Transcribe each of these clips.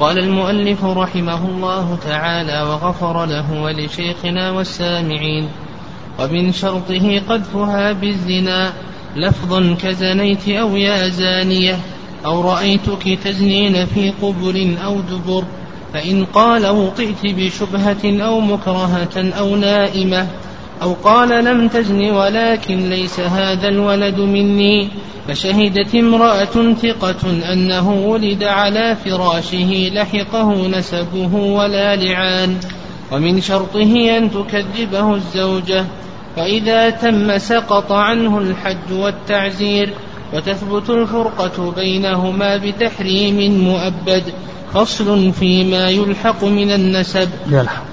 قال المؤلف رحمه الله تعالى وغفر له ولشيخنا والسامعين ومن شرطه قذفها بالزنا لفظا كزنيت أو يا زانية أو رأيتك تزنين في قبل أو دبر فإن قال وطئت بشبهة أو مكرهة أو نائمة أو قال لم تزن ولكن ليس هذا الولد مني. فشهدت امرأة ثقة أنه ولد على فراشه لحقه نسبه ولا لعان. ومن شرطه أن تكذبه الزوجة. فإذا تم سقط عنه الحج والتعزير وتثبت الفرقة بينهما بتحريم مؤبد. فصل فيما يلحق من النسب. يلحق.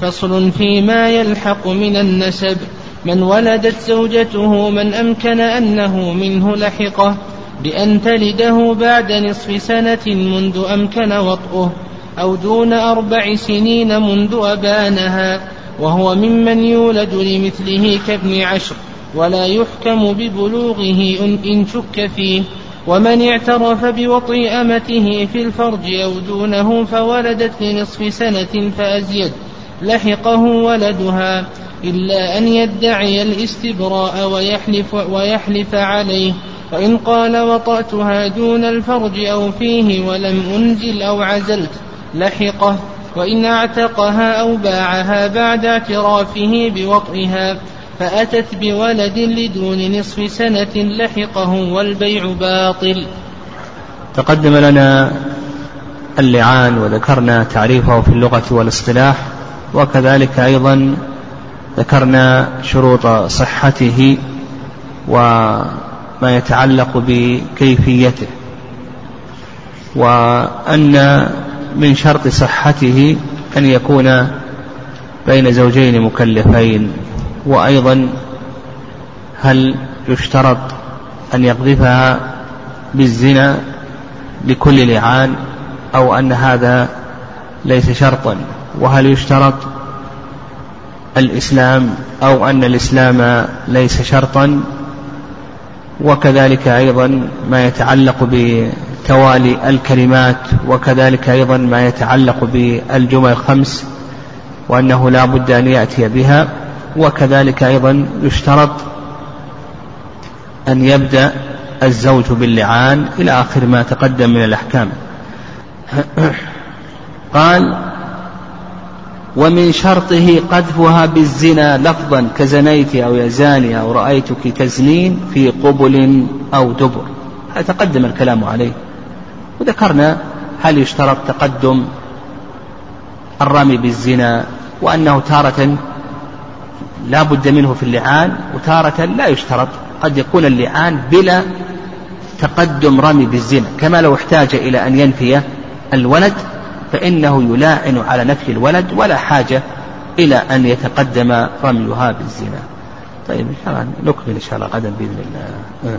فصل فيما يلحق من النسب. من ولدت زوجته من أمكن أنه منه لحقه بأن تلده بعد نصف سنة منذ أمكن وطئه أو دون أربع سنين منذ أبانها وهو ممن يولد لمثله كابن عشر ولا يحكم ببلوغه إن شك فيه. ومن اعترف بوطئ أمته في الفرج أو دونه فولدت لنصف سنة فأزيد. لحقه ولدها إلا أن يدعي الاستبراء ويحلف, ويحلف عليه وإن قال وطأتها دون الفرج أو فيه ولم أنزل أو عزلت لحقه وإن اعتقها أو باعها بعد اعترافه بوطئها فأتت بولد لدون نصف سنة لحقه والبيع باطل. تقدم لنا اللعان وذكرنا تعريفه في اللغة والاصطلاح. وكذلك أيضا ذكرنا شروط صحته وما يتعلق بكيفيته وأن من شرط صحته أن يكون بين زوجين مكلفين وأيضا هل يشترط أن يقذفها بالزنا لكل لعان أو أن هذا ليس شرطا. وهل يشترط الإسلام أو أن الإسلام ليس شرطا؟ وكذلك أيضا ما يتعلق بتوالي الكلمات وكذلك أيضا ما يتعلق بالجمل الخمس وأنه لا بد أن يأتي بها وكذلك أيضا يشترط أن يبدأ الزوج باللعان إلى آخر ما تقدم من الأحكام. قال ومن شرطه قذفها بالزنا لفظا كزنيت أو يزاني أو رأيتك تزنين في قبل أو دبر. تقدم الكلام عليه. وذكرنا هل يشترط تقدم الرمي بالزنا وأنه تارة لا بد منه في اللعان وتارة لا يشترط. قد يكون اللعان بلا تقدم رمي بالزنا كما لو احتاج إلى أن ينفي الولد فإنه يلاعن على نفي الولد ولا حاجة إلى أن يتقدم رميها بالزنا طيب إن شاء الله نكمل إن شاء الله غدا بإذن الله آه.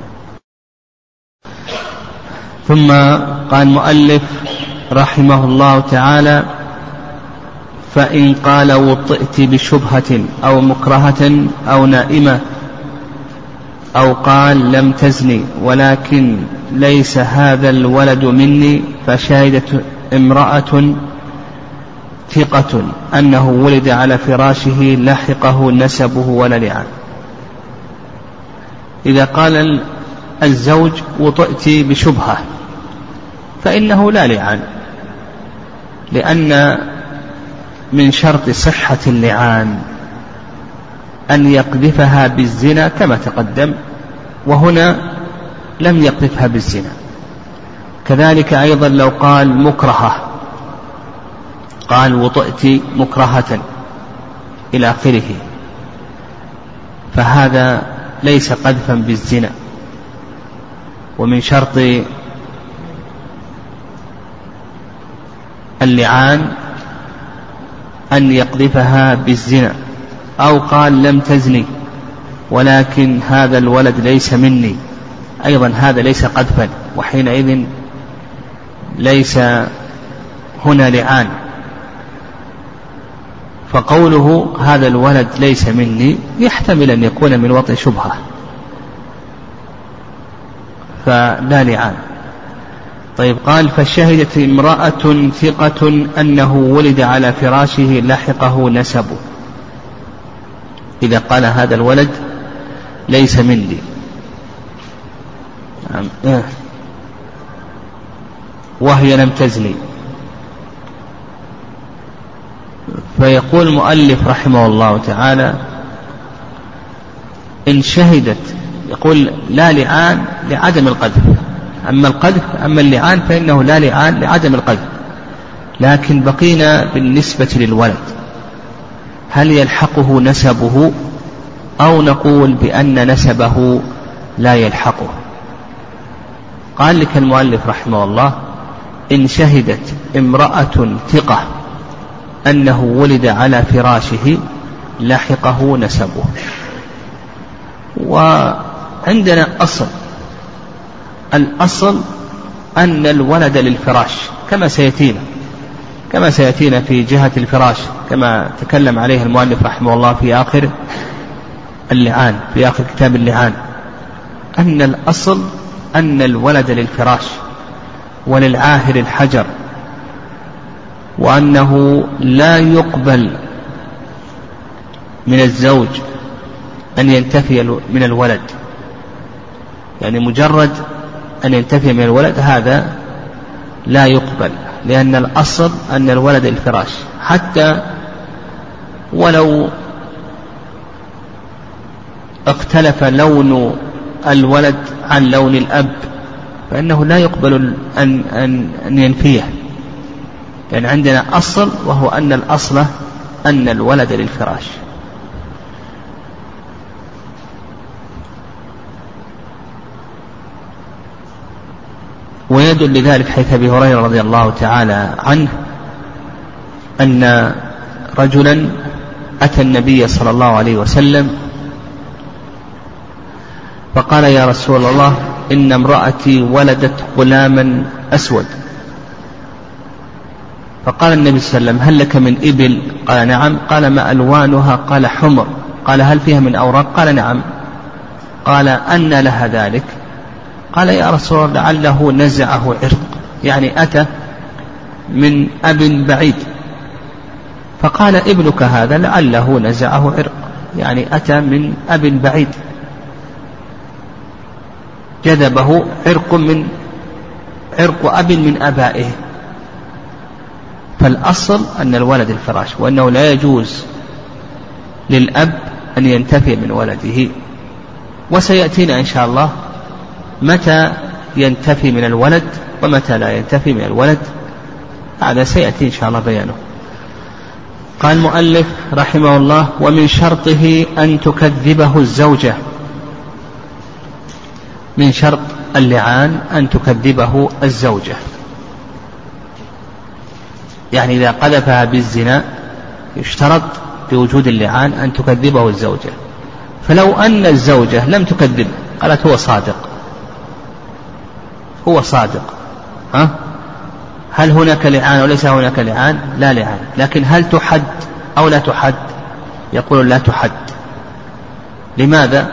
ثم قال المؤلف رحمه الله تعالى فإن قال وطئت بشبهة أو مكرهة أو نائمة أو قال لم تزني ولكن ليس هذا الولد مني فشهدت امرأة ثقة أنه ولد على فراشه لحقه نسبه ولا لعان إذا قال الزوج وطئت بشبهة فإنه لا لعان لأن من شرط صحة اللعان أن يقذفها بالزنا كما تقدم وهنا لم يقذفها بالزنا. كذلك أيضا لو قال مكرهة قال وطئت مكرهة إلى آخره. فهذا ليس قذفا بالزنا ومن شرط اللعان أن يقذفها بالزنا. أو قال لم تزني ولكن هذا الولد ليس مني أيضا هذا ليس قذفا. وحينئذ ليس هنا لعان. فقوله هذا الولد ليس مني يحتمل أن يكون من وطئ شبهة. فلا لعان. طيب قال فشهدت امرأة ثقة أنه ولد على فراشه لحقه نسبه إذا قال هذا الولد ليس مني. وهي لم تزني فيقول المؤلف رحمه الله تعالى إن شهدت يقول لا لعان لعدم القذف. أما القذف أما اللعان فإنه لا لعان لعدم القذف. لكن بقينا بالنسبة للولد. هل يلحقه نسبه أو نقول بأن نسبه لا يلحقه؟ قال لك المؤلف رحمه الله إن شهدت امرأة ثقة أنه ولد على فراشه لحقه نسبه. وعندنا أصل الأصل أن الولد للفراش كما سيأتينا كما سيأتينا في جهة الفراش كما تكلم عليه المؤلف رحمه الله في آخر اللعان في آخر كتاب اللعان. أن الأصل أن الولد للفراش. وللعاهر الحجر وأنه لا يقبل من الزوج أن ينتفي من الولد. يعني مجرد أن ينتفي من الولد هذا لا يقبل لأن الأصل أن الولد الفراش. حتى ولو اختلف لون الولد عن لون الأب فإنه لا يقبل أن, أن, أن ينفيه. لأن يعني عندنا أصل وهو أن الأصل أن الولد للفراش. ويدل لذلك حيث أبي هريرة رضي الله تعالى عنه أن رجلا أتى النبي صلى الله عليه وسلم فقال يا رسول الله إن امرأتي ولدت غلاما أسود. فقال النبي صلى الله عليه وسلم هل لك من إبل؟ قال نعم. قال ما ألوانها؟ قال حمر. قال هل فيها من أوراق؟ قال نعم. قال أن لها ذلك. قال يا رسول الله لعله نزعه عرق. يعني أتى من أب بعيد. فقال ابنك هذا لعله نزعه عرق. يعني أتى من أب بعيد. جذبه عرق من عرق أب من أبائه. فالأصل أن الولد الفراش وأنه لا يجوز للأب أن ينتفي من ولده. وسيأتينا إن شاء الله متى ينتفي من الولد ومتى لا ينتفي من الولد. هذا سيأتي إن شاء الله بيانه. قال المؤلف رحمه الله ومن شرطه أن تكذبه الزوجة. من شرط اللعان أن تكذبه الزوجة. يعني إذا قذفها بالزنا يشترط بوجود اللعان أن تكذبه الزوجة. فلو أن الزوجة لم تكذبه قالت هو صادق. هو صادق. ها؟ هل هناك لعان وليس هناك لعان؟ لا لعان. لكن هل تحد أو لا تحد؟ يقول لا تحد. لماذا؟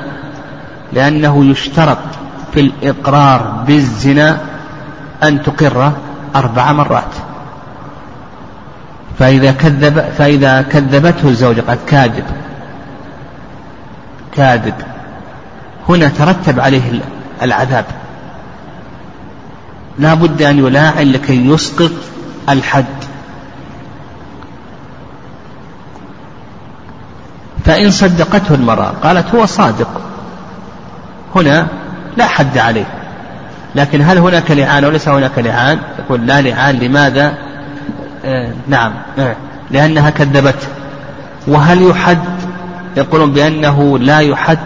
لأنه يشترط في الإقرار بالزنا أن تقر أربع مرات. فإذا كذب فإذا كذبته الزوجة قد كاذب. كاذب. هنا ترتب عليه العذاب. لا بد أن يلاعن لكي يسقط الحد. فإن صدقته المرأة قالت هو صادق. هنا لا حد عليه. لكن هل هناك لعان أو ليس هناك لعان؟ يقول لا لعان. لماذا؟ آه نعم. آه لأنها كذبته وهل يحد؟ يقولون بأنه لا يحد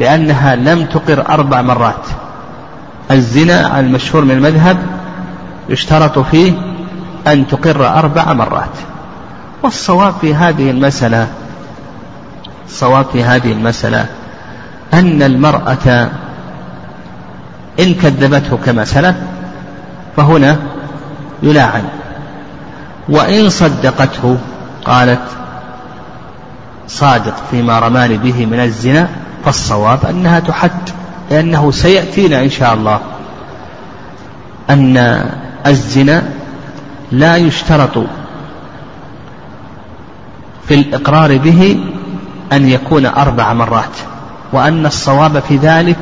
لأنها لم تقر أربع مرات. الزنا المشهور من المذهب يشترط فيه أن تقر أربع مرات. والصواب في هذه المسألة الصواب في هذه المسألة أن المرأة إن كذبته كما سلف فهنا يلاعن. وإن صدقته قالت صادق فيما رماني به من الزنا فالصواب أنها تحد لأنه سيأتينا إن شاء الله أن الزنا لا يشترط في الإقرار به أن يكون أربع مرات وأن الصواب في ذلك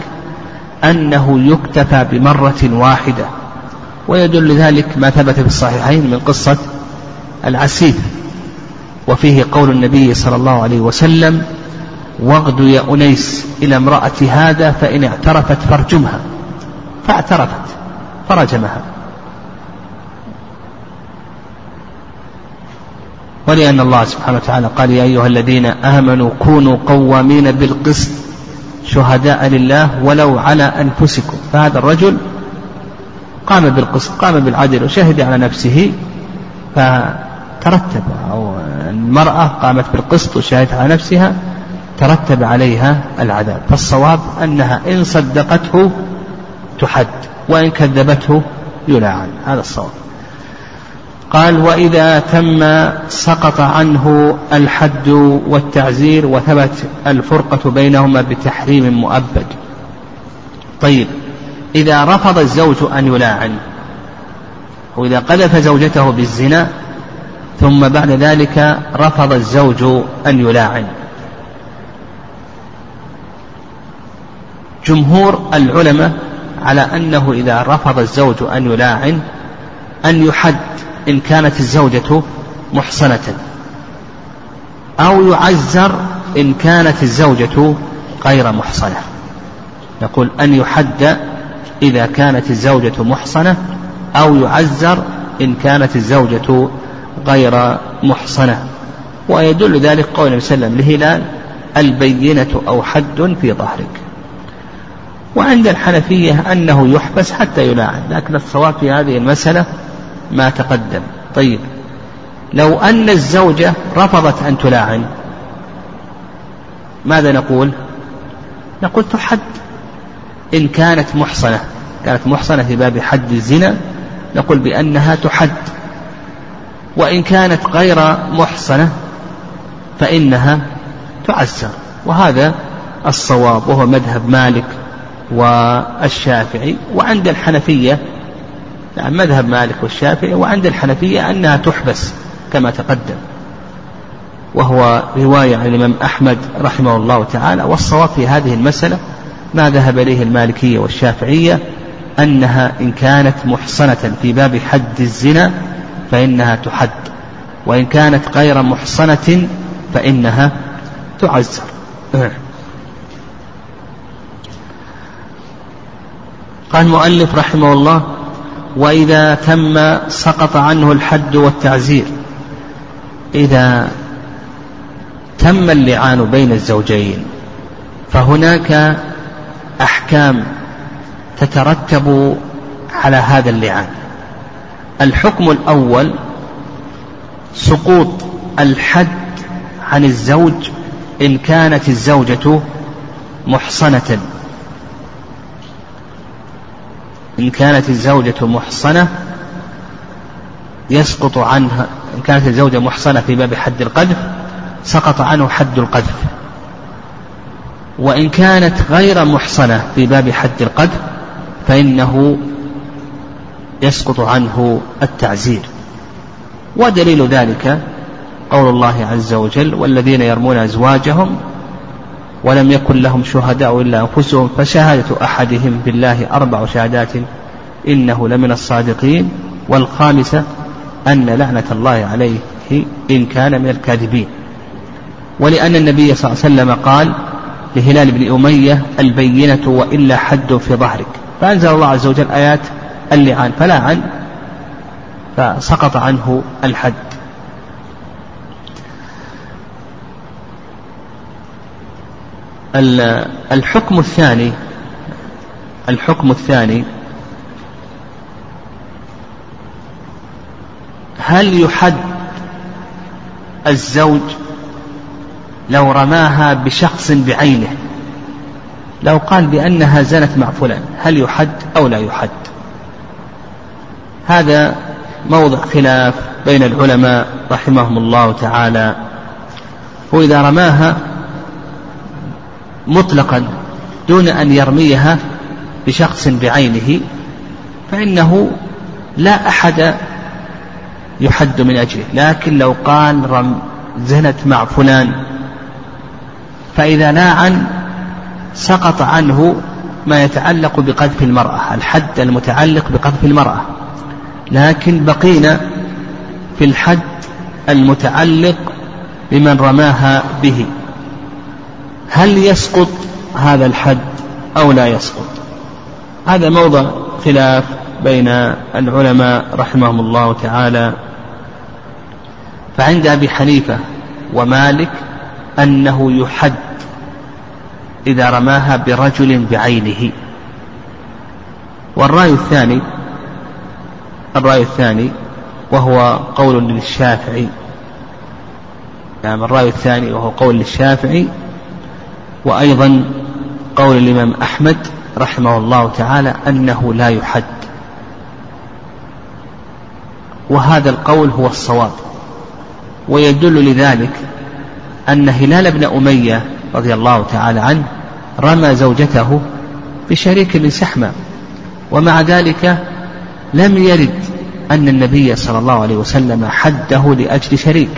أنه يكتفى بمرة واحدة. ويدل ذلك ما ثبت في الصحيحين من قصة العسيف وفيه قول النبي صلى الله عليه وسلم واغد يا أنيس إلى امرأة هذا فإن اعترفت فارجمها. فاعترفت فرجمها. ولأن الله سبحانه وتعالى قال يا أيها الذين آمنوا كونوا قوامين بالقسط شهداء لله ولو على أنفسكم. فهذا الرجل قام بالقسط قام بالعدل وشهد على نفسه فترتب أو المرأة قامت بالقسط وشهدت على نفسها ترتب عليها العذاب. فالصواب أنها إن صدقته تحد وإن كذبته يلعن هذا الصواب. قال وإذا تم سقط عنه الحد والتعزير وثبت الفرقة بينهما بتحريم مؤبد. طيب إذا رفض الزوج أن يلاعن وإذا قذف زوجته بالزنا ثم بعد ذلك رفض الزوج أن يلاعن. جمهور العلماء على أنه إذا رفض الزوج أن يلاعن أن يحد إن كانت الزوجة محصنة. أو يعزر إن كانت الزوجة غير محصنة. نقول أن يحد إذا كانت الزوجة محصنة أو يعزر إن كانت الزوجة غير محصنة. ويدل ذلك قول النبي صلى الله عليه وسلم لهلال البينة أو حد في ظهرك. وعند الحنفية أنه يحبس حتى يلاعن لكن الصواب في هذه المسألة ما تقدم. طيب. لو أن الزوجة رفضت أن تلاعن ماذا نقول؟ نقول تحد. إن كانت محصنة كانت محصنة في باب حد الزنا نقول بأنها تحد. وإن كانت غير محصنة فإنها تعزر وهذا الصواب وهو مذهب مالك والشافعي وعند الحنفية نعم مذهب مالك والشافعي وعند الحنفية أنها تحبس كما تقدم. وهو رواية عن الإمام أحمد رحمه الله تعالى والصواب في هذه المسألة ما ذهب إليه المالكية والشافعية أنها إن كانت محصنة في باب حد الزنا فإنها تحد وإن كانت غير محصنة فإنها تعزر. قال المؤلف رحمه الله وإذا تم سقط عنه الحد والتعزير إذا تم اللعان بين الزوجين فهناك أحكام تترتب على هذا اللعان. الحكم الأول سقوط الحد عن الزوج إن كانت الزوجة محصنة. إن كانت الزوجة محصنة يسقط عنها إن كانت الزوجة محصنة في باب حد القذف سقط عنه حد القذف. وإن كانت غير محصنة في باب حد القذف فإنه يسقط عنه التعزير. ودليل ذلك قول الله عز وجل والذين يرمون أزواجهم ولم يكن لهم شهداء إلا أنفسهم فشهادة أحدهم بالله أربع شهادات إنه لمن الصادقين والخامسة أن لعنة الله عليه إن كان من الكاذبين. ولأن النبي صلى الله عليه وسلم قال لهلال بن أمية البينة وإلا حد في ظهرك. فأنزل الله عز وجل آيات اللعان فلعن فسقط عنه الحد. الحكم الثاني الحكم الثاني هل يحد الزوج لو رماها بشخص بعينه؟ لو قال بأنها زنت مع فلان هل يحد أو لا يحد؟ هذا موضع خلاف بين العلماء رحمهم الله تعالى. وإذا رماها مطلقا دون أن يرميها بشخص بعينه فإنه لا أحد يحد من أجله. لكن لو قال رم زنت مع فلان فإذا لاعن سقط عنه ما يتعلق بقذف المرأة الحد المتعلق بقذف المرأة. لكن بقينا في الحد المتعلق بمن رماها به. هل يسقط هذا الحد أو لا يسقط؟ هذا موضع خلاف بين العلماء رحمهم الله تعالى. فعند أبي حنيفة ومالك أنه يحد إذا رماها برجل بعينه. والرأي الثاني الرأي الثاني وهو قول للشافعي. نعم الرأي الثاني وهو قول للشافعي وأيضا قول الإمام أحمد رحمه الله تعالى أنه لا يحد. وهذا القول هو الصواب. ويدل لذلك أن هلال بن أمية رضي الله تعالى عنه رمى زوجته بشريك من سحمة. ومع ذلك لم يرد أن النبي صلى الله عليه وسلم حده لأجل شريك.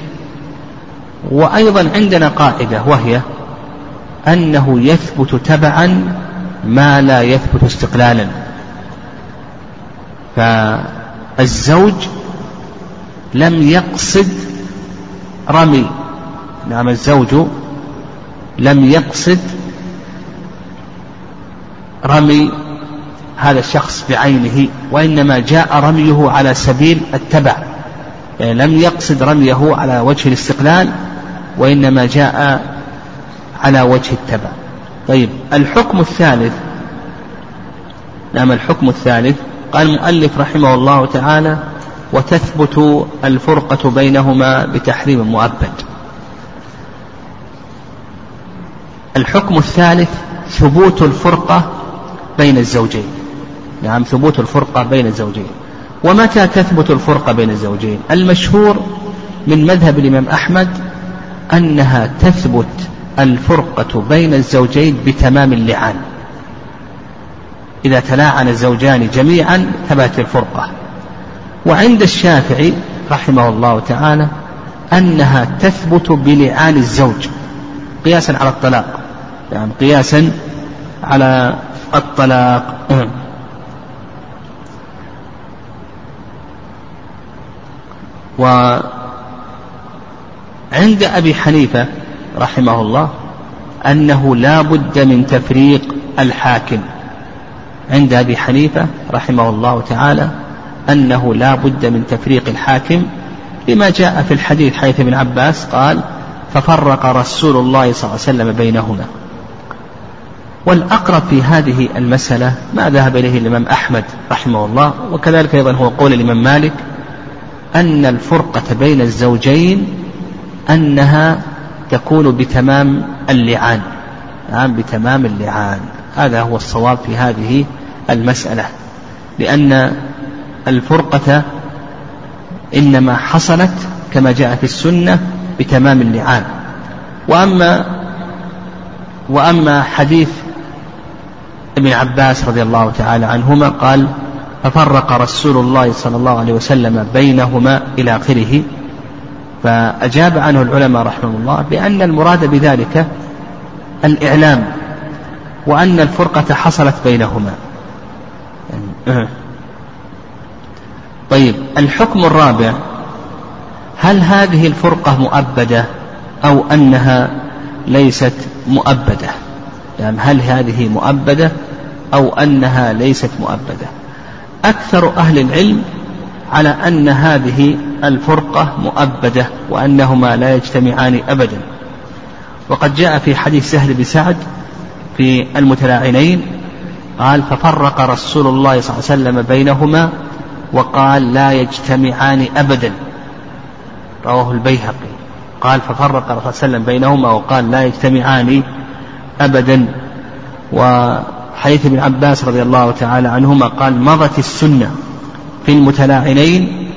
وأيضا عندنا قاعدة وهي أنه يثبت تبعا ما لا يثبت استقلالا. فالزوج لم يقصد رمي. نعم الزوج لم يقصد رمي هذا الشخص بعينه وإنما جاء رميه على سبيل التبع. يعني لم يقصد رميه على وجه الاستقلال وإنما جاء على وجه التبع. طيب الحكم الثالث. نعم الحكم الثالث. قال المؤلف رحمه الله تعالى وتثبت الفرقة بينهما بتحريم مؤبد. الحكم الثالث ثبوت الفرقة بين الزوجين. نعم ثبوت الفرقة بين الزوجين. ومتى تثبت الفرقة بين الزوجين؟ المشهور من مذهب الإمام أحمد أنها تثبت الفرقة بين الزوجين بتمام اللعان. إذا تلاعن الزوجان جميعا ثبت الفرقة. وعند الشافعي رحمه الله تعالى أنها تثبت بلعان الزوج قياسا على الطلاق يعني قياسا على الطلاق. وعند أبي حنيفة رحمه الله أنه لا بد من تفريق الحاكم. عند أبي حنيفة رحمه الله تعالى أنه لا بد من تفريق الحاكم لما جاء في الحديث حيث ابن عباس قال ففرق رسول الله صلى الله عليه وسلم بينهما والأقرب في هذه المسألة ما ذهب إليه الإمام أحمد رحمه الله وكذلك أيضا هو قول الإمام مالك أن الفرقة بين الزوجين أنها تكون بتمام اللعان. نعم بتمام اللعان. هذا هو الصواب في هذه المسألة. لأن الفرقة إنما حصلت كما جاء في السنة بتمام اللعان. وأما وأما حديث ابن عباس رضي الله تعالى عنهما قال ففرق رسول الله صلى الله عليه وسلم بينهما إلى آخره. فأجاب عنه العلماء رحمه الله بأن المراد بذلك الإعلام وأن الفرقة حصلت بينهما. طيب الحكم الرابع هل هذه الفرقة مؤبدة أو أنها ليست مؤبدة؟ يعني هل هذه مؤبدة أو أنها ليست مؤبدة؟ أكثر أهل العلم على أن هذه الفرقة مؤبدة وأنهما لا يجتمعان أبدا. وقد جاء في حديث سهل بن سعد في المتلاعنين قال ففرق رسول الله صلى الله عليه وسلم بينهما وقال لا يجتمعان أبدا رواه البيهقي. قال ففرق الرسول صلى الله عليه وسلم بينهما وقال لا يجتمعان أبدا وحديث ابن عباس رضي الله تعالى عنهما قال مضت السنة في المتلاعنين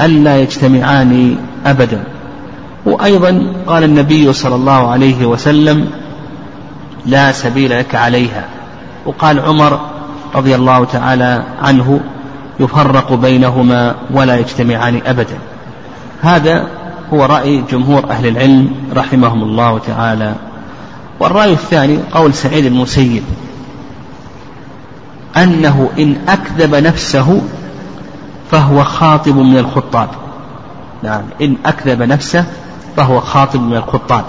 ألا يجتمعان أبدا. وأيضا قال النبي صلى الله عليه وسلم لا سبيل لك عليها. وقال عمر رضي الله تعالى عنه يفرق بينهما ولا يجتمعان أبدا. هذا هو رأي جمهور أهل العلم رحمهم الله تعالى. والرأي الثاني قول سعيد المسيب أنه إن أكذب نفسه فهو خاطب من الخطاب. نعم إن أكذب نفسه فهو خاطب من الخطاب.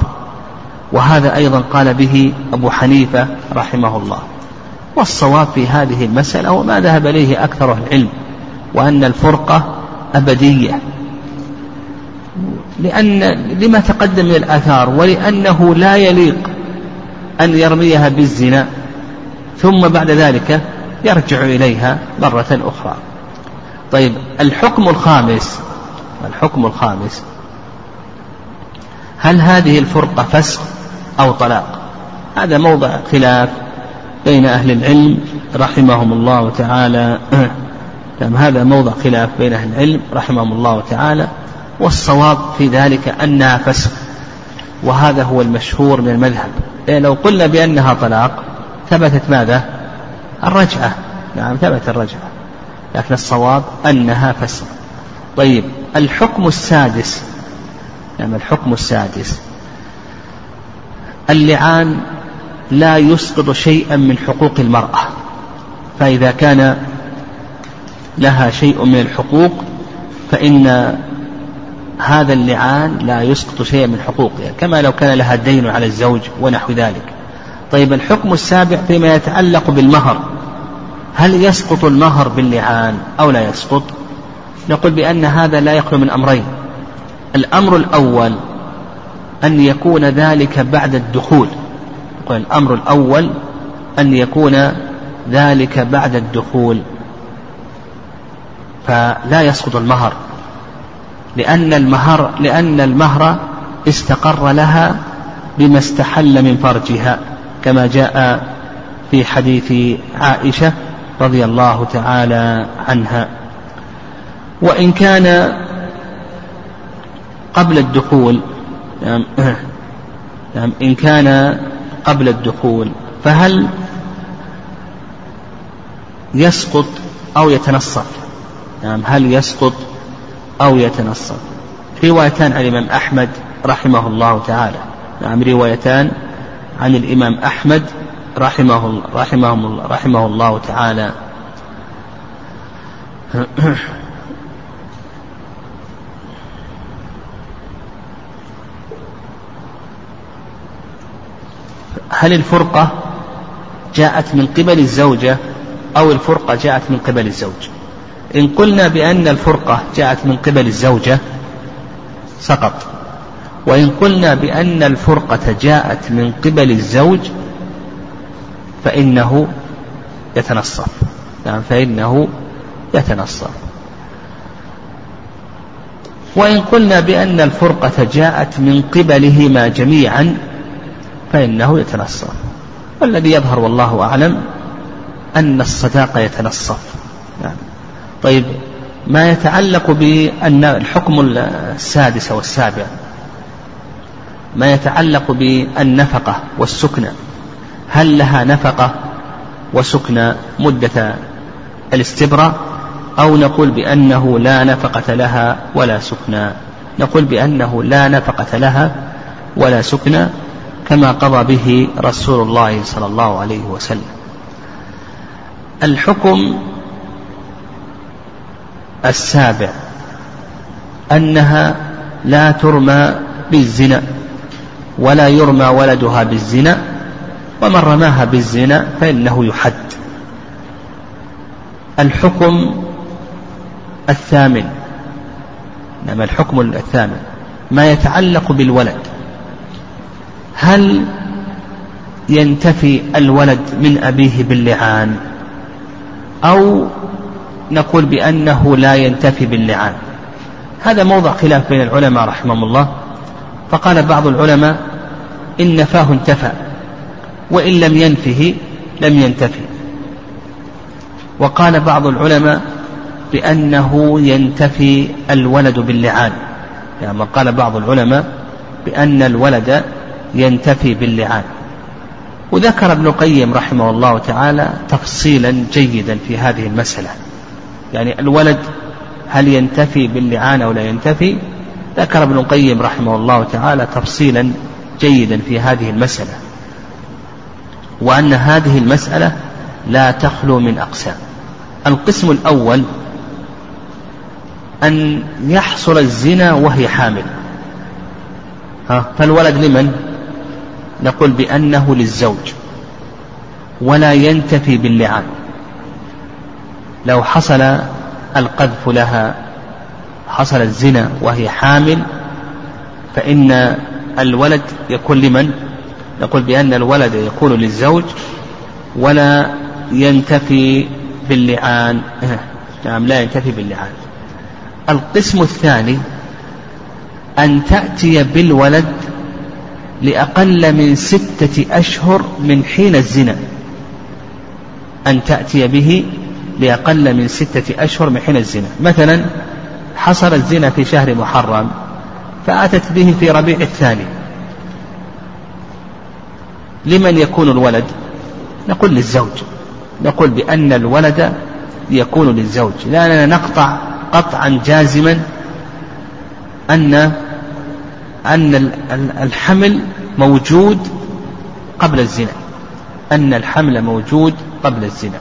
وهذا أيضا قال به أبو حنيفة رحمه الله. والصواب في هذه المسألة وما ذهب إليه أكثر العلم وأن الفرقة أبدية. لأن لما تقدم من الآثار ولأنه لا يليق أن يرميها بالزنا ثم بعد ذلك يرجع إليها مرة أخرى. طيب الحكم الخامس الحكم الخامس. هل هذه الفرقة فسق أو طلاق؟ هذا موضع خلاف بين أهل العلم رحمهم الله تعالى. نعم هذا موضع خلاف بين أهل العلم رحمهم الله تعالى. والصواب في ذلك أنها فسق وهذا هو المشهور من المذهب. إيه لو قلنا بأنها طلاق ثبتت ماذا؟ الرجعة. نعم ثبت الرجعة. لكن الصواب أنها فسق طيب الحكم السادس. نعم الحكم السادس. اللعان لا يسقط شيئا من حقوق المرأة فإذا كان لها شيء من الحقوق فإن هذا اللعان لا يسقط شيئا من حقوقها كما لو كان لها دين على الزوج ونحو ذلك. طيب الحكم السابع فيما يتعلق بالمهر. هل يسقط المهر باللعان أو لا يسقط؟ نقول بأن هذا لا يخلو من أمرين. الأمر الأول أن يكون ذلك بعد الدخول. يقول الأمر الأول أن يكون ذلك بعد الدخول. فلا يسقط المهر. لأن المهر لأن المهر استقر لها بما استحل من فرجها كما جاء في حديث عائشة رضي الله تعالى عنها. وإن كان قبل الدخول نعم نعم إن كان قبل الدخول فهل يسقط أو يتنصف؟ نعم هل يسقط أو يتنصف؟ روايتان عن الإمام أحمد رحمه الله تعالى. نعم روايتان عن الإمام أحمد رحمه رحمه رحمه الله تعالى. هل الفرقة جاءت من قبل الزوجة أو الفرقة جاءت من قبل الزوج؟ إن قلنا بأن الفرقة جاءت من قبل الزوجة سقط وإن قلنا بأن الفرقة جاءت من قبل الزوج فإنه يتنصف. نعم فإنه يتنصف. وإن قلنا بأن الفرقة جاءت من قبلهما جميعا فإنه يتنصف. والذي يظهر والله أعلم أن الصداقة يتنصف. نعم. طيب ما يتعلق بأن الحكم السادس والسابع؟ ما يتعلق بالنفقة والسكنى هل لها نفقة وسكنى مدة الاستبراء أو نقول بأنه لا نفقة لها ولا سكنى نقول بأنه لا نفقة لها ولا سكنى كما قضى به رسول الله صلى الله عليه وسلم. الحكم السابع أنها لا ترمى بالزنا ولا يرمى ولدها بالزنا ومن رماها بالزنا فإنه يحد. الحكم الثامن. نعم الحكم الثامن. ما يتعلق بالولد. هل ينتفي الولد من أبيه باللعان؟ أو نقول بأنه لا ينتفي باللعان. هذا موضع خلاف بين العلماء رحمهم الله. فقال بعض العلماء إن نفاه انتفى. وإن لم ينفه لم ينتفي وقال بعض العلماء بأنه ينتفي الولد باللعان. يعني قال بعض العلماء بأن الولد ينتفي باللعان. وذكر ابن القيم رحمه الله تعالى تفصيلا جيدا في هذه المسألة. يعني الولد هل ينتفي باللعان أو لا ينتفي؟ ذكر ابن القيم رحمه الله تعالى تفصيلا جيدا في هذه المسألة. وأن هذه المسألة لا تخلو من أقسام. القسم الأول أن يحصل الزنا وهي حامل. ها فالولد لمن؟ نقول بأنه للزوج ولا ينتفي باللعان. لو حصل القذف لها حصل الزنا وهي حامل فإن الولد يكون لمن؟ نقول بأن الولد يكون للزوج ولا ينتفي باللعان. نعم لا ينتفي باللعان. القسم الثاني أن تأتي بالولد لأقل من ستة أشهر من حين الزنا. أن تأتي به لأقل من ستة أشهر من حين الزنا. مثلا حصل الزنا في شهر محرم فأتت به في ربيع الثاني. لمن يكون الولد؟ نقول للزوج. نقول بأن الولد يكون للزوج. لأننا نقطع قطعا جازما أن أن الحمل موجود قبل الزنا. أن الحمل موجود قبل الزنا.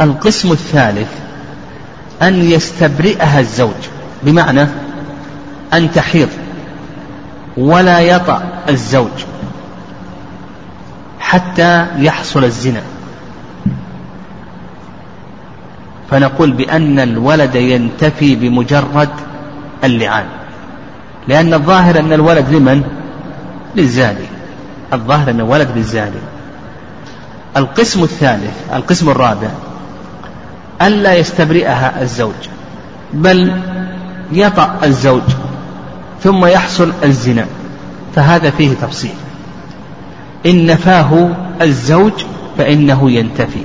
القسم الثالث أن يستبرئها الزوج. بمعنى أن تحيض ولا يطأ الزوج. حتى يحصل الزنا. فنقول بأن الولد ينتفي بمجرد اللعان. لأن الظاهر أن الولد لمن؟ للزاني. الظاهر أن الولد للزاني. القسم الثالث القسم الرابع ألا يستبرئها الزوج بل يطأ الزوج ثم يحصل الزنا. فهذا فيه تفصيل. إن نفاه الزوج فإنه ينتفي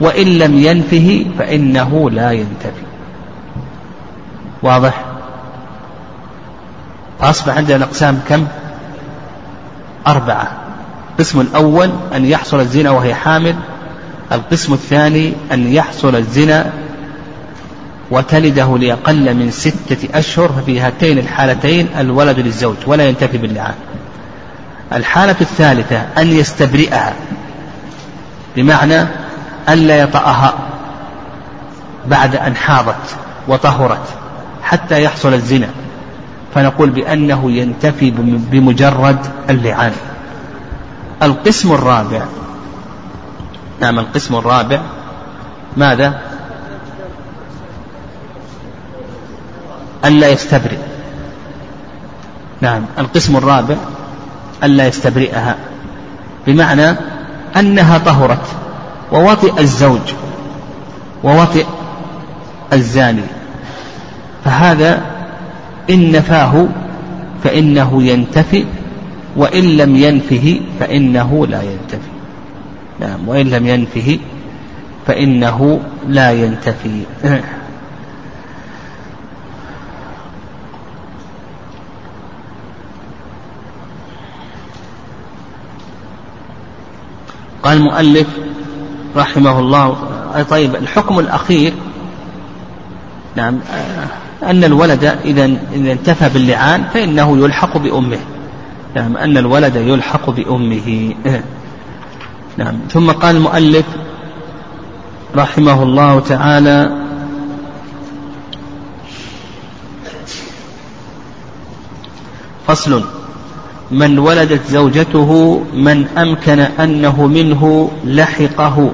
وإن لم ينفه فإنه لا ينتفي. واضح؟ فأصبح عندنا أقسام كم؟ أربعة. القسم الأول أن يحصل الزنا وهي حامل. القسم الثاني أن يحصل الزنا وتلده لأقل من ستة أشهر ففي هاتين الحالتين الولد للزوج ولا ينتفي باللعان. الحالة الثالثة أن يستبرئها. بمعنى ألا يطأها بعد أن حاضت وطهرت حتى يحصل الزنا. فنقول بأنه ينتفي بمجرد اللعان. القسم الرابع. نعم القسم الرابع ماذا؟ ألا يستبرئ. نعم القسم الرابع ألا يستبرئها. بمعنى أنها طهرت ووطئ الزوج ووطئ الزاني. فهذا إن نفاه فإنه ينتفي وإن لم ينفه فإنه لا ينتفي. نعم وإن لم ينفه فإنه لا ينتفي. قال المؤلف رحمه الله طيب الحكم الأخير نعم أن الولد إذا إذا انتفى باللعان فإنه يلحق بأمه. نعم أن الولد يلحق بأمه. نعم ثم قال المؤلف رحمه الله تعالى فصل. من ولدت زوجته من أمكن أنه منه لحقه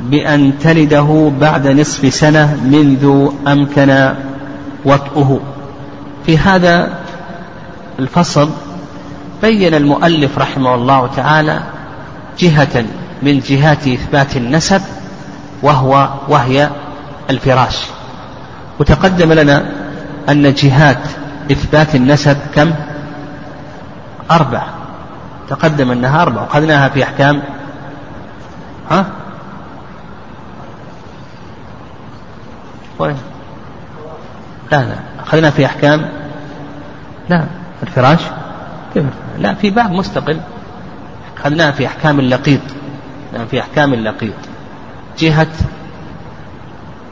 بأن تلده بعد نصف سنة منذ أمكن وطئه في هذا الفصل بين المؤلف رحمه الله تعالى جهة من جهات إثبات النسب وهو وهي الفراش وتقدم لنا أن جهات إثبات النسب كم؟ أربع. تقدم أنها أربع وأخذناها في أحكام. ها؟ وين؟ لا لا. أخذنا في أحكام. لا الفراش؟ لا في باب مستقل. أخذناها في أحكام اللقيط. في أحكام اللقيط. جهة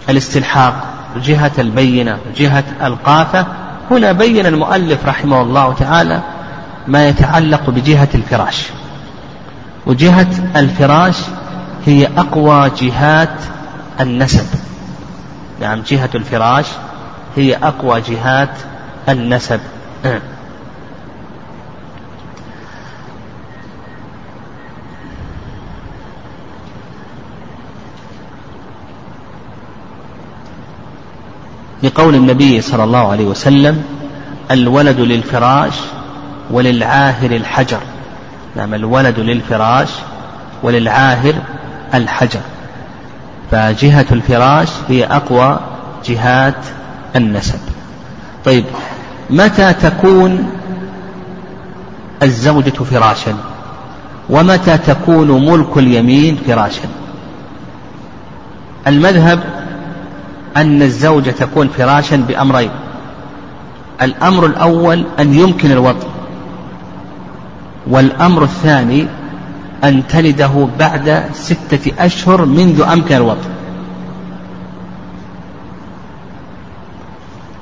الاستلحاق جهة البينة جهة القافة هنا بين المؤلف رحمه الله تعالى ما يتعلق بجهة الفراش. وجهة الفراش هي أقوى جهات النسب. نعم جهة الفراش هي أقوى جهات النسب. لقول النبي صلى الله عليه وسلم الولد للفراش وللعاهر الحجر. نعم الولد للفراش وللعاهر الحجر. فجهة الفراش هي أقوى جهات النسب. طيب متى تكون الزوجة فراشا؟ ومتى تكون ملك اليمين فراشا؟ المذهب أن الزوجة تكون فراشا بأمرين. الأمر الأول أن يمكن الوطء والأمر الثاني أن تلده بعد ستة أشهر منذ أمكن الوطء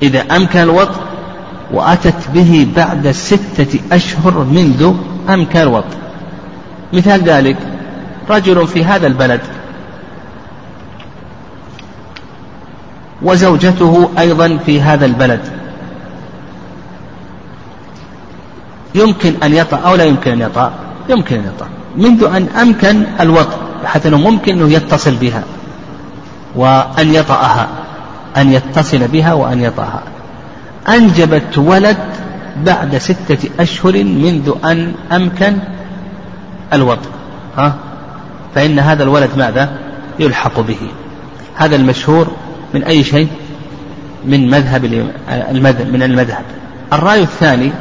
إذا أمكن الوطء وأتت به بعد ستة أشهر منذ أمكن الوطء مثال ذلك رجل في هذا البلد وزوجته أيضا في هذا البلد. يمكن أن يطأ أو لا يمكن أن يطأ. يمكن أن يطأ. منذ أن أمكن الوطء حتى أنه ممكن أنه يتصل بها وأن يطأها أن يتصل بها وأن يطأها. أنجبت ولد بعد ستة أشهر منذ أن أمكن الوطء. ها؟ فإن هذا الولد ماذا؟ يلحق به. هذا المشهور من أي شيء؟ من مذهب المذهب من المذهب. الرأي الثاني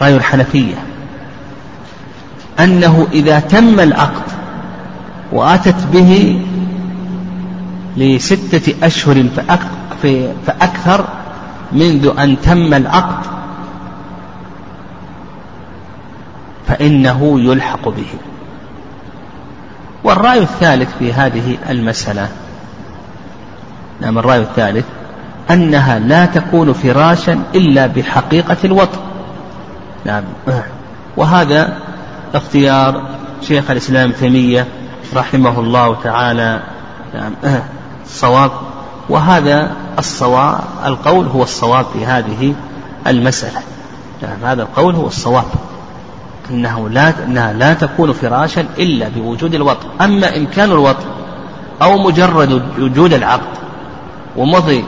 رأي الحنفية أنه إذا تم العقد وأتت به لستة أشهر فأكثر منذ أن تم العقد فإنه يلحق به. والرأي الثالث في هذه المسألة نعم الرأي الثالث أنها لا تكون فراشا إلا بحقيقة الوطن. نعم. وهذا اختيار شيخ الإسلام تيمية رحمه الله تعالى. نعم. الصواب. وهذا الصواب القول هو الصواب في هذه المسألة. نعم هذا القول هو الصواب. أنه لا أنها لا تكون فراشا إلا بوجود الوطن. أما إمكان الوطن أو مجرد وجود العقد ومضي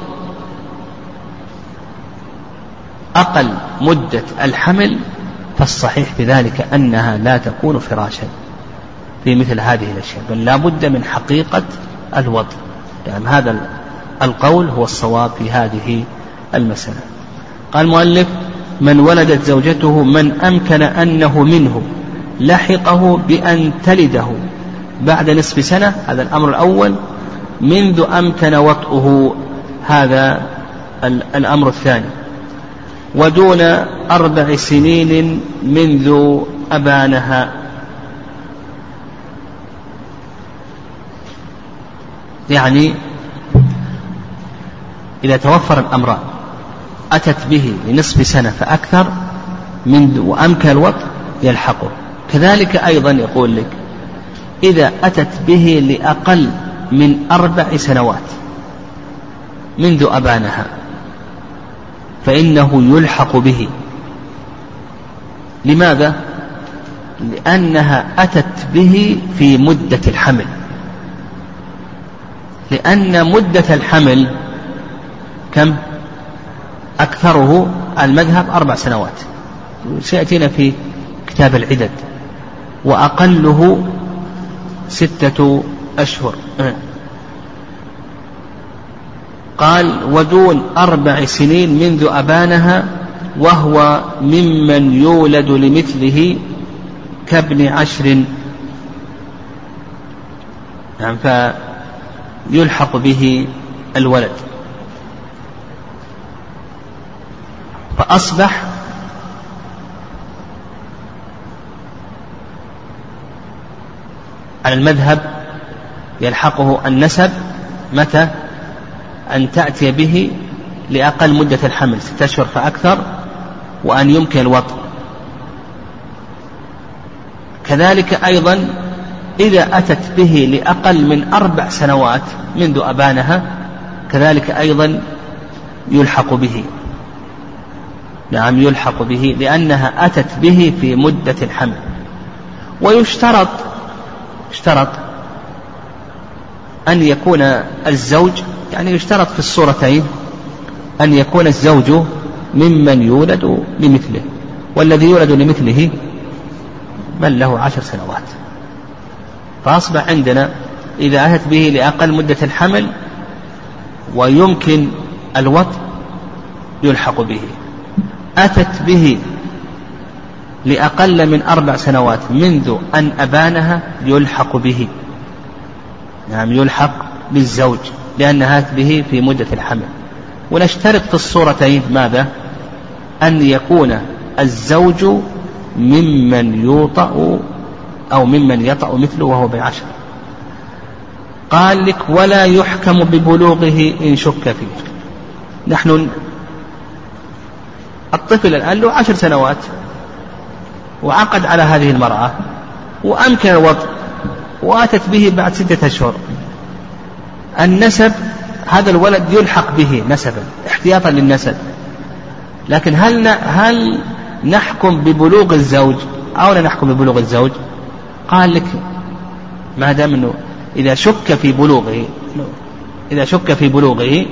أقل مدة الحمل فالصحيح بذلك أنها لا تكون فراشا في مثل هذه الأشياء بل لا بد من حقيقة الوضع. يعني هذا القول هو الصواب في هذه المسألة. قال المؤلف من ولدت زوجته من أمكن أنه منه لحقه بأن تلده بعد نصف سنة. هذا الأمر الأول. منذ أمكن وطئه هذا الأمر الثاني. ودون أربع سنين منذ أبانها. يعني إذا توفر الأمران أتت به لنصف سنة فأكثر من وأمكن الوقت يلحقه. كذلك أيضا يقول لك إذا أتت به لأقل من أربع سنوات منذ أبانها. فإنه يلحق به. لماذا؟ لأنها أتت به في مدة الحمل. لأن مدة الحمل كم؟ أكثره المذهب أربع سنوات. سيأتينا في كتاب العدد. وأقله ستة أشهر. قال ودون أربع سنين منذ أبانها وهو ممن يولد لمثله كابن عشر. نعم فيلحق به الولد. فأصبح على المذهب يلحقه النسب متى؟ أن تأتي به لأقل مدة الحمل ستة أشهر فأكثر وأن يمكن الوطء كذلك أيضا إذا أتت به لأقل من أربع سنوات منذ أبانها كذلك أيضا يلحق به. نعم يلحق به لأنها أتت به في مدة الحمل. ويشترط اشترط أن يكون الزوج يعني يشترط في الصورتين أن يكون الزوج ممن يولد لمثله والذي يولد لمثله من له عشر سنوات. فأصبح عندنا إذا أتت به لأقل مدة الحمل ويمكن الوطء يلحق به. أتت به لأقل من أربع سنوات منذ أن أبانها يلحق به. نعم يلحق بالزوج. لأنها به في مدة الحمل. ونشترط في الصورتين ماذا؟ أن يكون الزوج ممن يوطأ أو ممن يطأ مثله وهو بعشر. قال لك ولا يحكم ببلوغه إن شك فيه. نحن الطفل الآن له عشر سنوات وعقد على هذه المرأة وأمكن الوضع وأتت به بعد ستة أشهر. النسب هذا الولد يلحق به نسبا احتياطا للنسب. لكن هل هل نحكم ببلوغ الزوج أو لا نحكم ببلوغ الزوج؟ قال لك ما دام إنه إذا شك في بلوغه إذا شك في بلوغه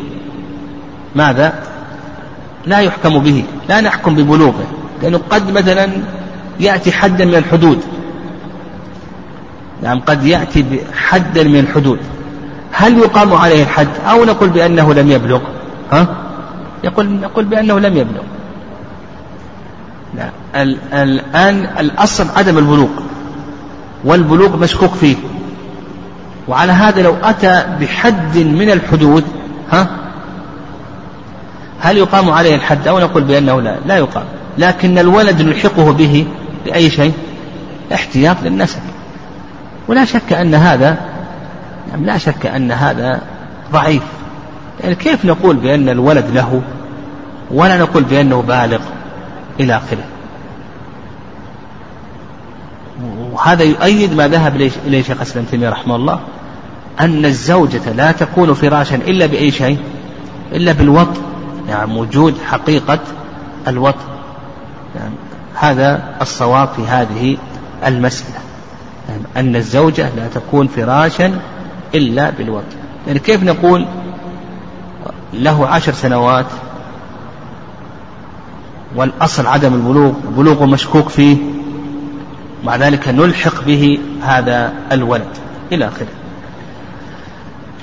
ماذا؟ لا يحكم به لا نحكم ببلوغه. لأنه قد مثلا يأتي حدا من الحدود. نعم قد يأتي حدا من الحدود. هل يقام عليه الحد أو نقول بأنه لم يبلغ؟ ها؟ يقول نقول بأنه لم يبلغ. لا. الآن الأصل عدم البلوغ والبلوغ مشكوك فيه. وعلى هذا لو أتى بحد من الحدود ها؟ هل يقام عليه الحد أو نقول بأنه لا؟ لا يقام. لكن الولد نلحقه به بأي شيء؟ احتياط للنسب. ولا شك أن هذا يعني لا شك أن هذا ضعيف. يعني كيف نقول بأن الولد له ولا نقول بأنه بالغ إلى آخره؟ وهذا يؤيد ما ذهب إليه شيخ الإسلام تيمية رحمه الله أن الزوجة لا تكون فراشا إلا بأي شيء إلا بالوط يعني وجود حقيقة الوط يعني هذا الصواب في هذه المسألة. يعني أن الزوجة لا تكون فراشا إلا بالوط يعني كيف نقول له عشر سنوات والأصل عدم البلوغ بلوغ مشكوك فيه مع ذلك نلحق به هذا الولد إلى آخره.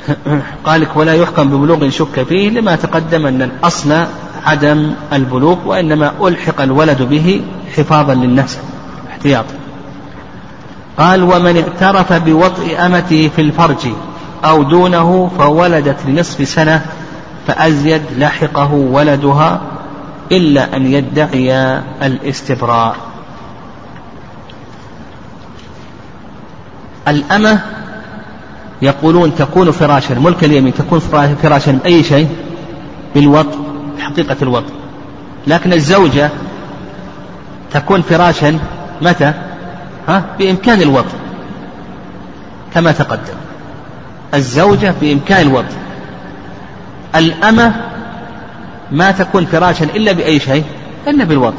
قال لك ولا يحكم ببلوغ شك فيه لما تقدم أن الأصل عدم البلوغ وإنما ألحق الولد به حفاظا للنفس احتياطا. قال ومن اعترف بوطء أمته في الفرج أو دونه فولدت لنصف سنة فأزيد لحقه ولدها إلا أن يدعي الاستبراء الأمة يقولون تكون فراشا ملك اليمين تكون فراشا بأي شيء بالوط حقيقة الوط لكن الزوجة تكون فراشا متى؟ ها؟ بإمكان الوط كما تقدم. الزوجة بإمكان الوط الأمة ما تكون فراشا إلا بأي شيء إلا بالوط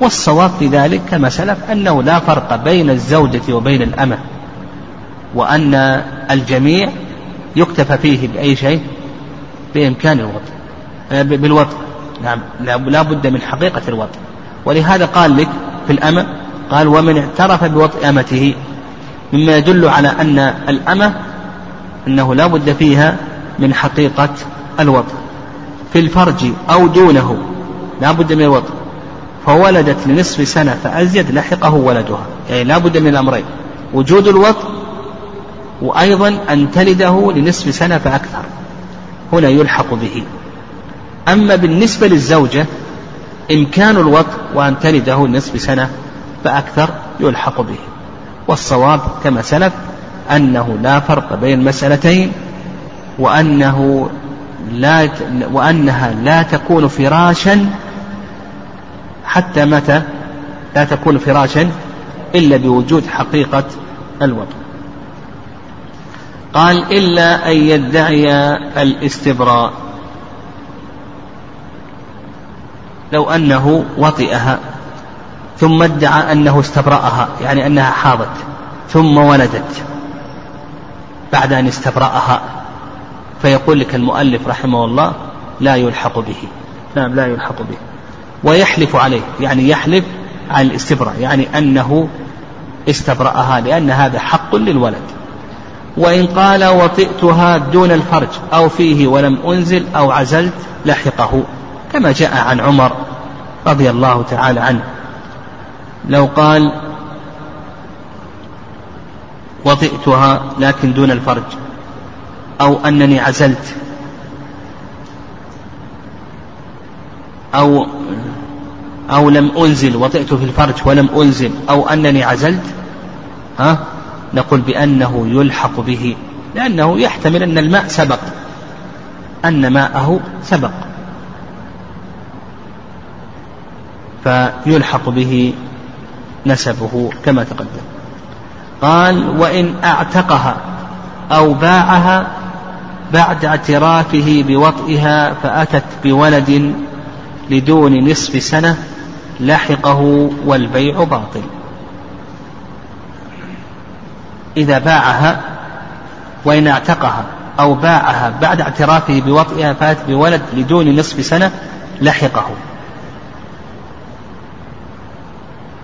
والصواب في ذلك كما سلف أنه لا فرق بين الزوجة وبين الأمة وأن الجميع يكتفى فيه بأي شيء بإمكان الوطء آه، بالوطء نعم لا بد من حقيقة الوطء ولهذا قال لك في الأمة قال ومن اعترف بوطء أمته مما يدل على أن الأمة أنه لا بد فيها من حقيقة الوطء في الفرج أو دونه لا بد من الوطء فولدت لنصف سنة فأزيد لحقه ولدها يعني لا بد من الأمرين وجود الوطء وأيضا أن تلده لنصف سنة فأكثر هنا يلحق به أما بالنسبة للزوجة إمكان الوطء وأن تلده لنصف سنة فأكثر يلحق به. والصواب كما سلف أنه لا فرق بين المسألتين وأنه لا وأنها لا تكون فراشا حتى متى لا تكون فراشا إلا بوجود حقيقة الوضع. قال إلا أن يدعي الاستبراء. لو أنه وطئها. ثم ادعى أنه استبرأها يعني أنها حاضت ثم ولدت بعد أن استبرأها. فيقول لك المؤلف رحمه الله لا يلحق به نعم لا يلحق به. ويحلف عليه يعني يحلف عن الاستبراء يعني أنه استبرأها لأن هذا حق للولد. وإن قال وطئتها دون الفرج أو فيه ولم أنزل أو عزلت لحقه كما جاء عن عمر رضي الله تعالى عنه. لو قال وطئتها لكن دون الفرج أو أنني عزلت أو أو لم أنزل وطئت في الفرج ولم أنزل أو أنني عزلت ها؟ نقول بأنه يلحق به لأنه يحتمل أن الماء سبق أن ماءه سبق. فيلحق به نسبه كما تقدم. قال وإن أعتقها أو باعها بعد اعترافه بوطئها فأتت بولد لدون نصف سنة لحقه والبيع باطل. إذا باعها وإن اعتقها أو باعها بعد اعترافه بوطئها فأتت بولد لدون نصف سنة لحقه.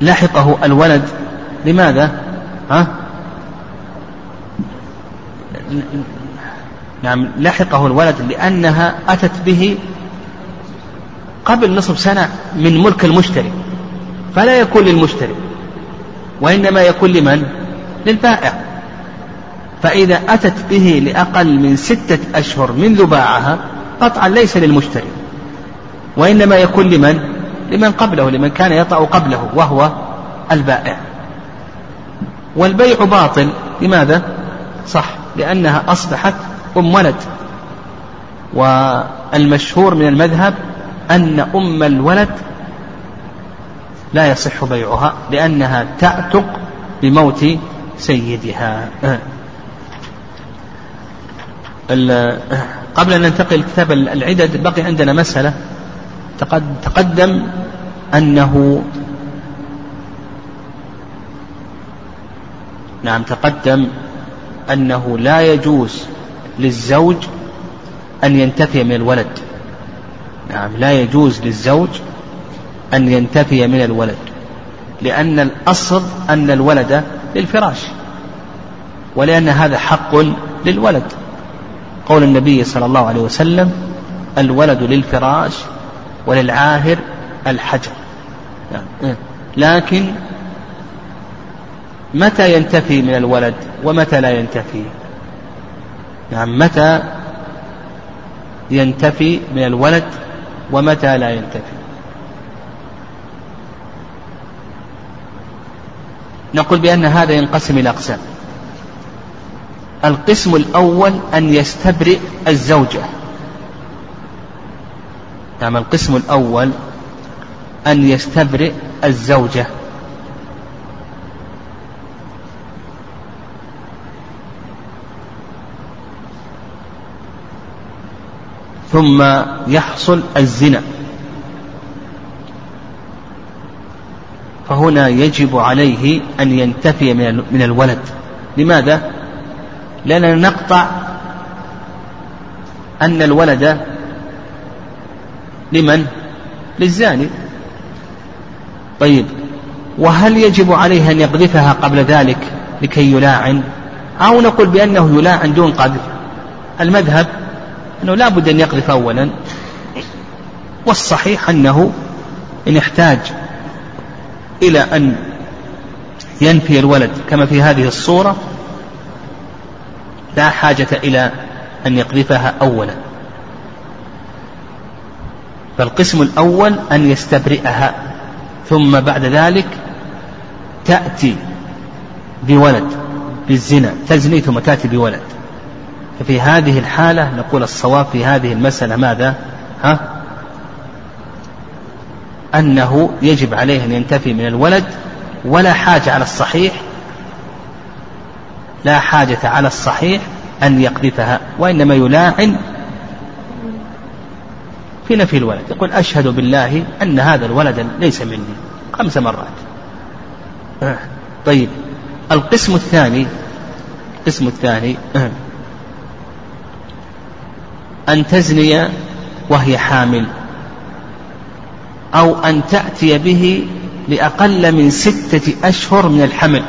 لحقه الولد لماذا؟ ها؟ نعم لحقه الولد لأنها أتت به قبل نصف سنة من ملك المشتري فلا يكون للمشتري وإنما يكون لمن؟ للبائع فإذا أتت به لأقل من ستة أشهر منذ باعها قطعا ليس للمشتري وإنما يكون لمن؟ لمن قبله لمن كان يطأ قبله وهو البائع. والبيع باطل. لماذا؟ صح لأنها أصبحت أم ولد. والمشهور من المذهب أن أم الولد لا يصح بيعها لأنها تعتق بموت سيدها. قبل أن ننتقل لكتاب العدد بقي عندنا مسألة. تقدم أنه نعم تقدم أنه لا يجوز للزوج أن ينتفي من الولد. نعم لا يجوز للزوج أن ينتفي من الولد لأن الأصل أن الولد للفراش ولأن هذا حق للولد. قول النبي صلى الله عليه وسلم الولد للفراش وللعاهر الحجر. نعم. لكن متى ينتفي من الولد ومتى لا ينتفي؟ نعم متى ينتفي من الولد ومتى لا ينتفي؟ نقول بأن هذا ينقسم إلى أقسام. القسم الأول أن يستبرئ الزوجة. نعم القسم الأول أن يستبرئ الزوجة. ثم يحصل الزنا. فهنا يجب عليه أن ينتفي من الولد. لماذا؟ لأننا نقطع أن الولد لمن؟ للزاني. طيب وهل يجب عليه أن يقذفها قبل ذلك لكي يلاعن؟ أو نقول بأنه يلاعن دون قذف. المذهب أنه لا بد أن يقذف أولا. والصحيح أنه إن احتاج إلى أن ينفي الولد كما في هذه الصورة لا حاجة إلى أن يقذفها أولا. فالقسم الأول أن يستبرئها ثم بعد ذلك تأتي بولد بالزنا تزني ثم تأتي بولد. ففي هذه الحالة نقول الصواب في هذه المسألة ماذا؟ ها؟ أنه يجب عليه أن ينتفي من الولد ولا حاجة على الصحيح لا حاجة على الصحيح أن يقذفها وإنما يلاعن في نفي الولد. يقول أشهد بالله أن هذا الولد ليس مني. خمس مرات. آه. طيب. القسم الثاني القسم الثاني آه. أن تزني وهي حامل أو أن تأتي به لأقل من ستة أشهر من الحمل.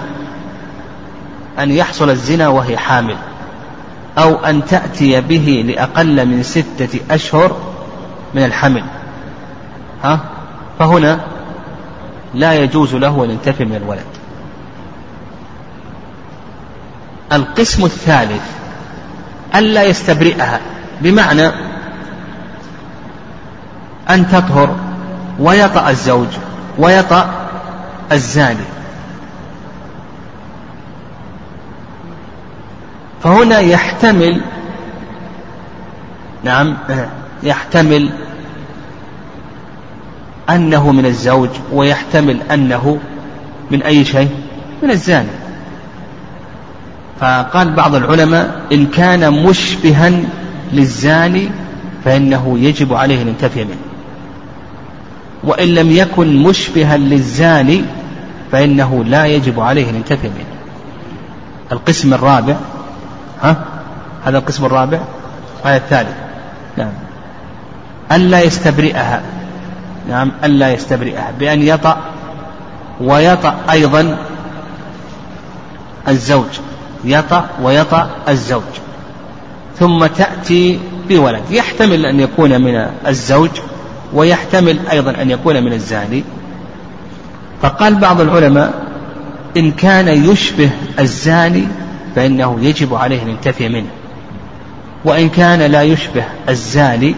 أن يحصل الزنا وهي حامل. أو أن تأتي به لأقل من ستة أشهر من الحمل. ها؟ فهنا لا يجوز له أن ينتفي من الولد. القسم الثالث ألا يستبرئها بمعنى أن تطهر ويطأ الزوج ويطأ الزاني. فهنا يحتمل نعم يحتمل أنه من الزوج ويحتمل أنه من أي شيء؟ من الزاني. فقال بعض العلماء إن كان مشبها للزاني فإنه يجب عليه أن ينتفي منه. وإن لم يكن مشبها للزاني فإنه لا يجب عليه أن ينتفي منه. القسم الرابع ها؟ هذا القسم الرابع الآية الثالث نعم. ألا يستبرئها. نعم ألا يستبرئها. بأن يطأ ويطأ أيضا الزوج. يطأ ويطأ الزوج. ثم تأتي بولد. يحتمل أن يكون من الزوج ويحتمل أيضا أن يكون من الزاني. فقال بعض العلماء إن كان يشبه الزاني فإنه يجب عليه أن ينتفي منه. وإن كان لا يشبه الزاني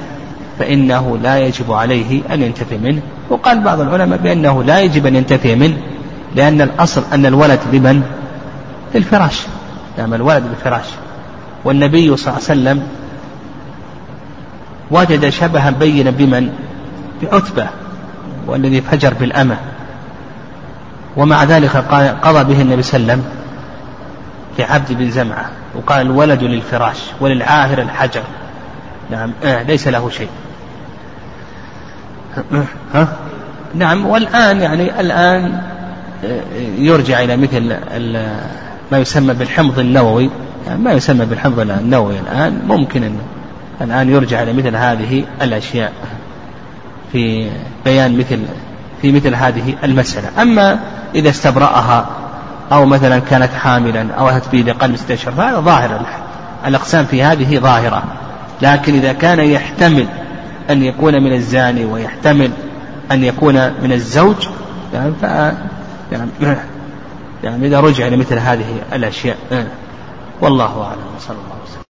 فإنه لا يجب عليه أن ينتفي منه. وقال بعض العلماء بأنه لا يجب أن ينتفي منه لأن الأصل أن الولد لمن؟ للفراش. نعم الولد بالفراش والنبي صلى الله عليه وسلم وجد شبها بينا بمن؟ بعتبة والذي فجر بالأمة. ومع ذلك قضى به النبي صلى الله عليه وسلم لعبد بن زمعة. وقال الولد للفراش وللعاهر الحجر. نعم آه ليس له شيء. ها؟ نعم والآن يعني الآن آه، يرجع إلى مثل ما يسمى بالحمض النووي. يعني ما يسمى بالحمض النووي الآن ممكن أن الآن يرجع إلى مثل هذه الأشياء في بيان مثل في مثل هذه المسألة. أما إذا استبرأها أو مثلا كانت حاملا أو أتت به لقلب ستة أشهر فهذا ظاهر الأقسام في هذه ظاهرة. لكن إذا كان يحتمل أن يكون من الزاني ويحتمل أن يكون من الزوج يعني ف يعني, إذا رجع لمثل هذه الأشياء. والله أعلم صلى الله عليه وسلم.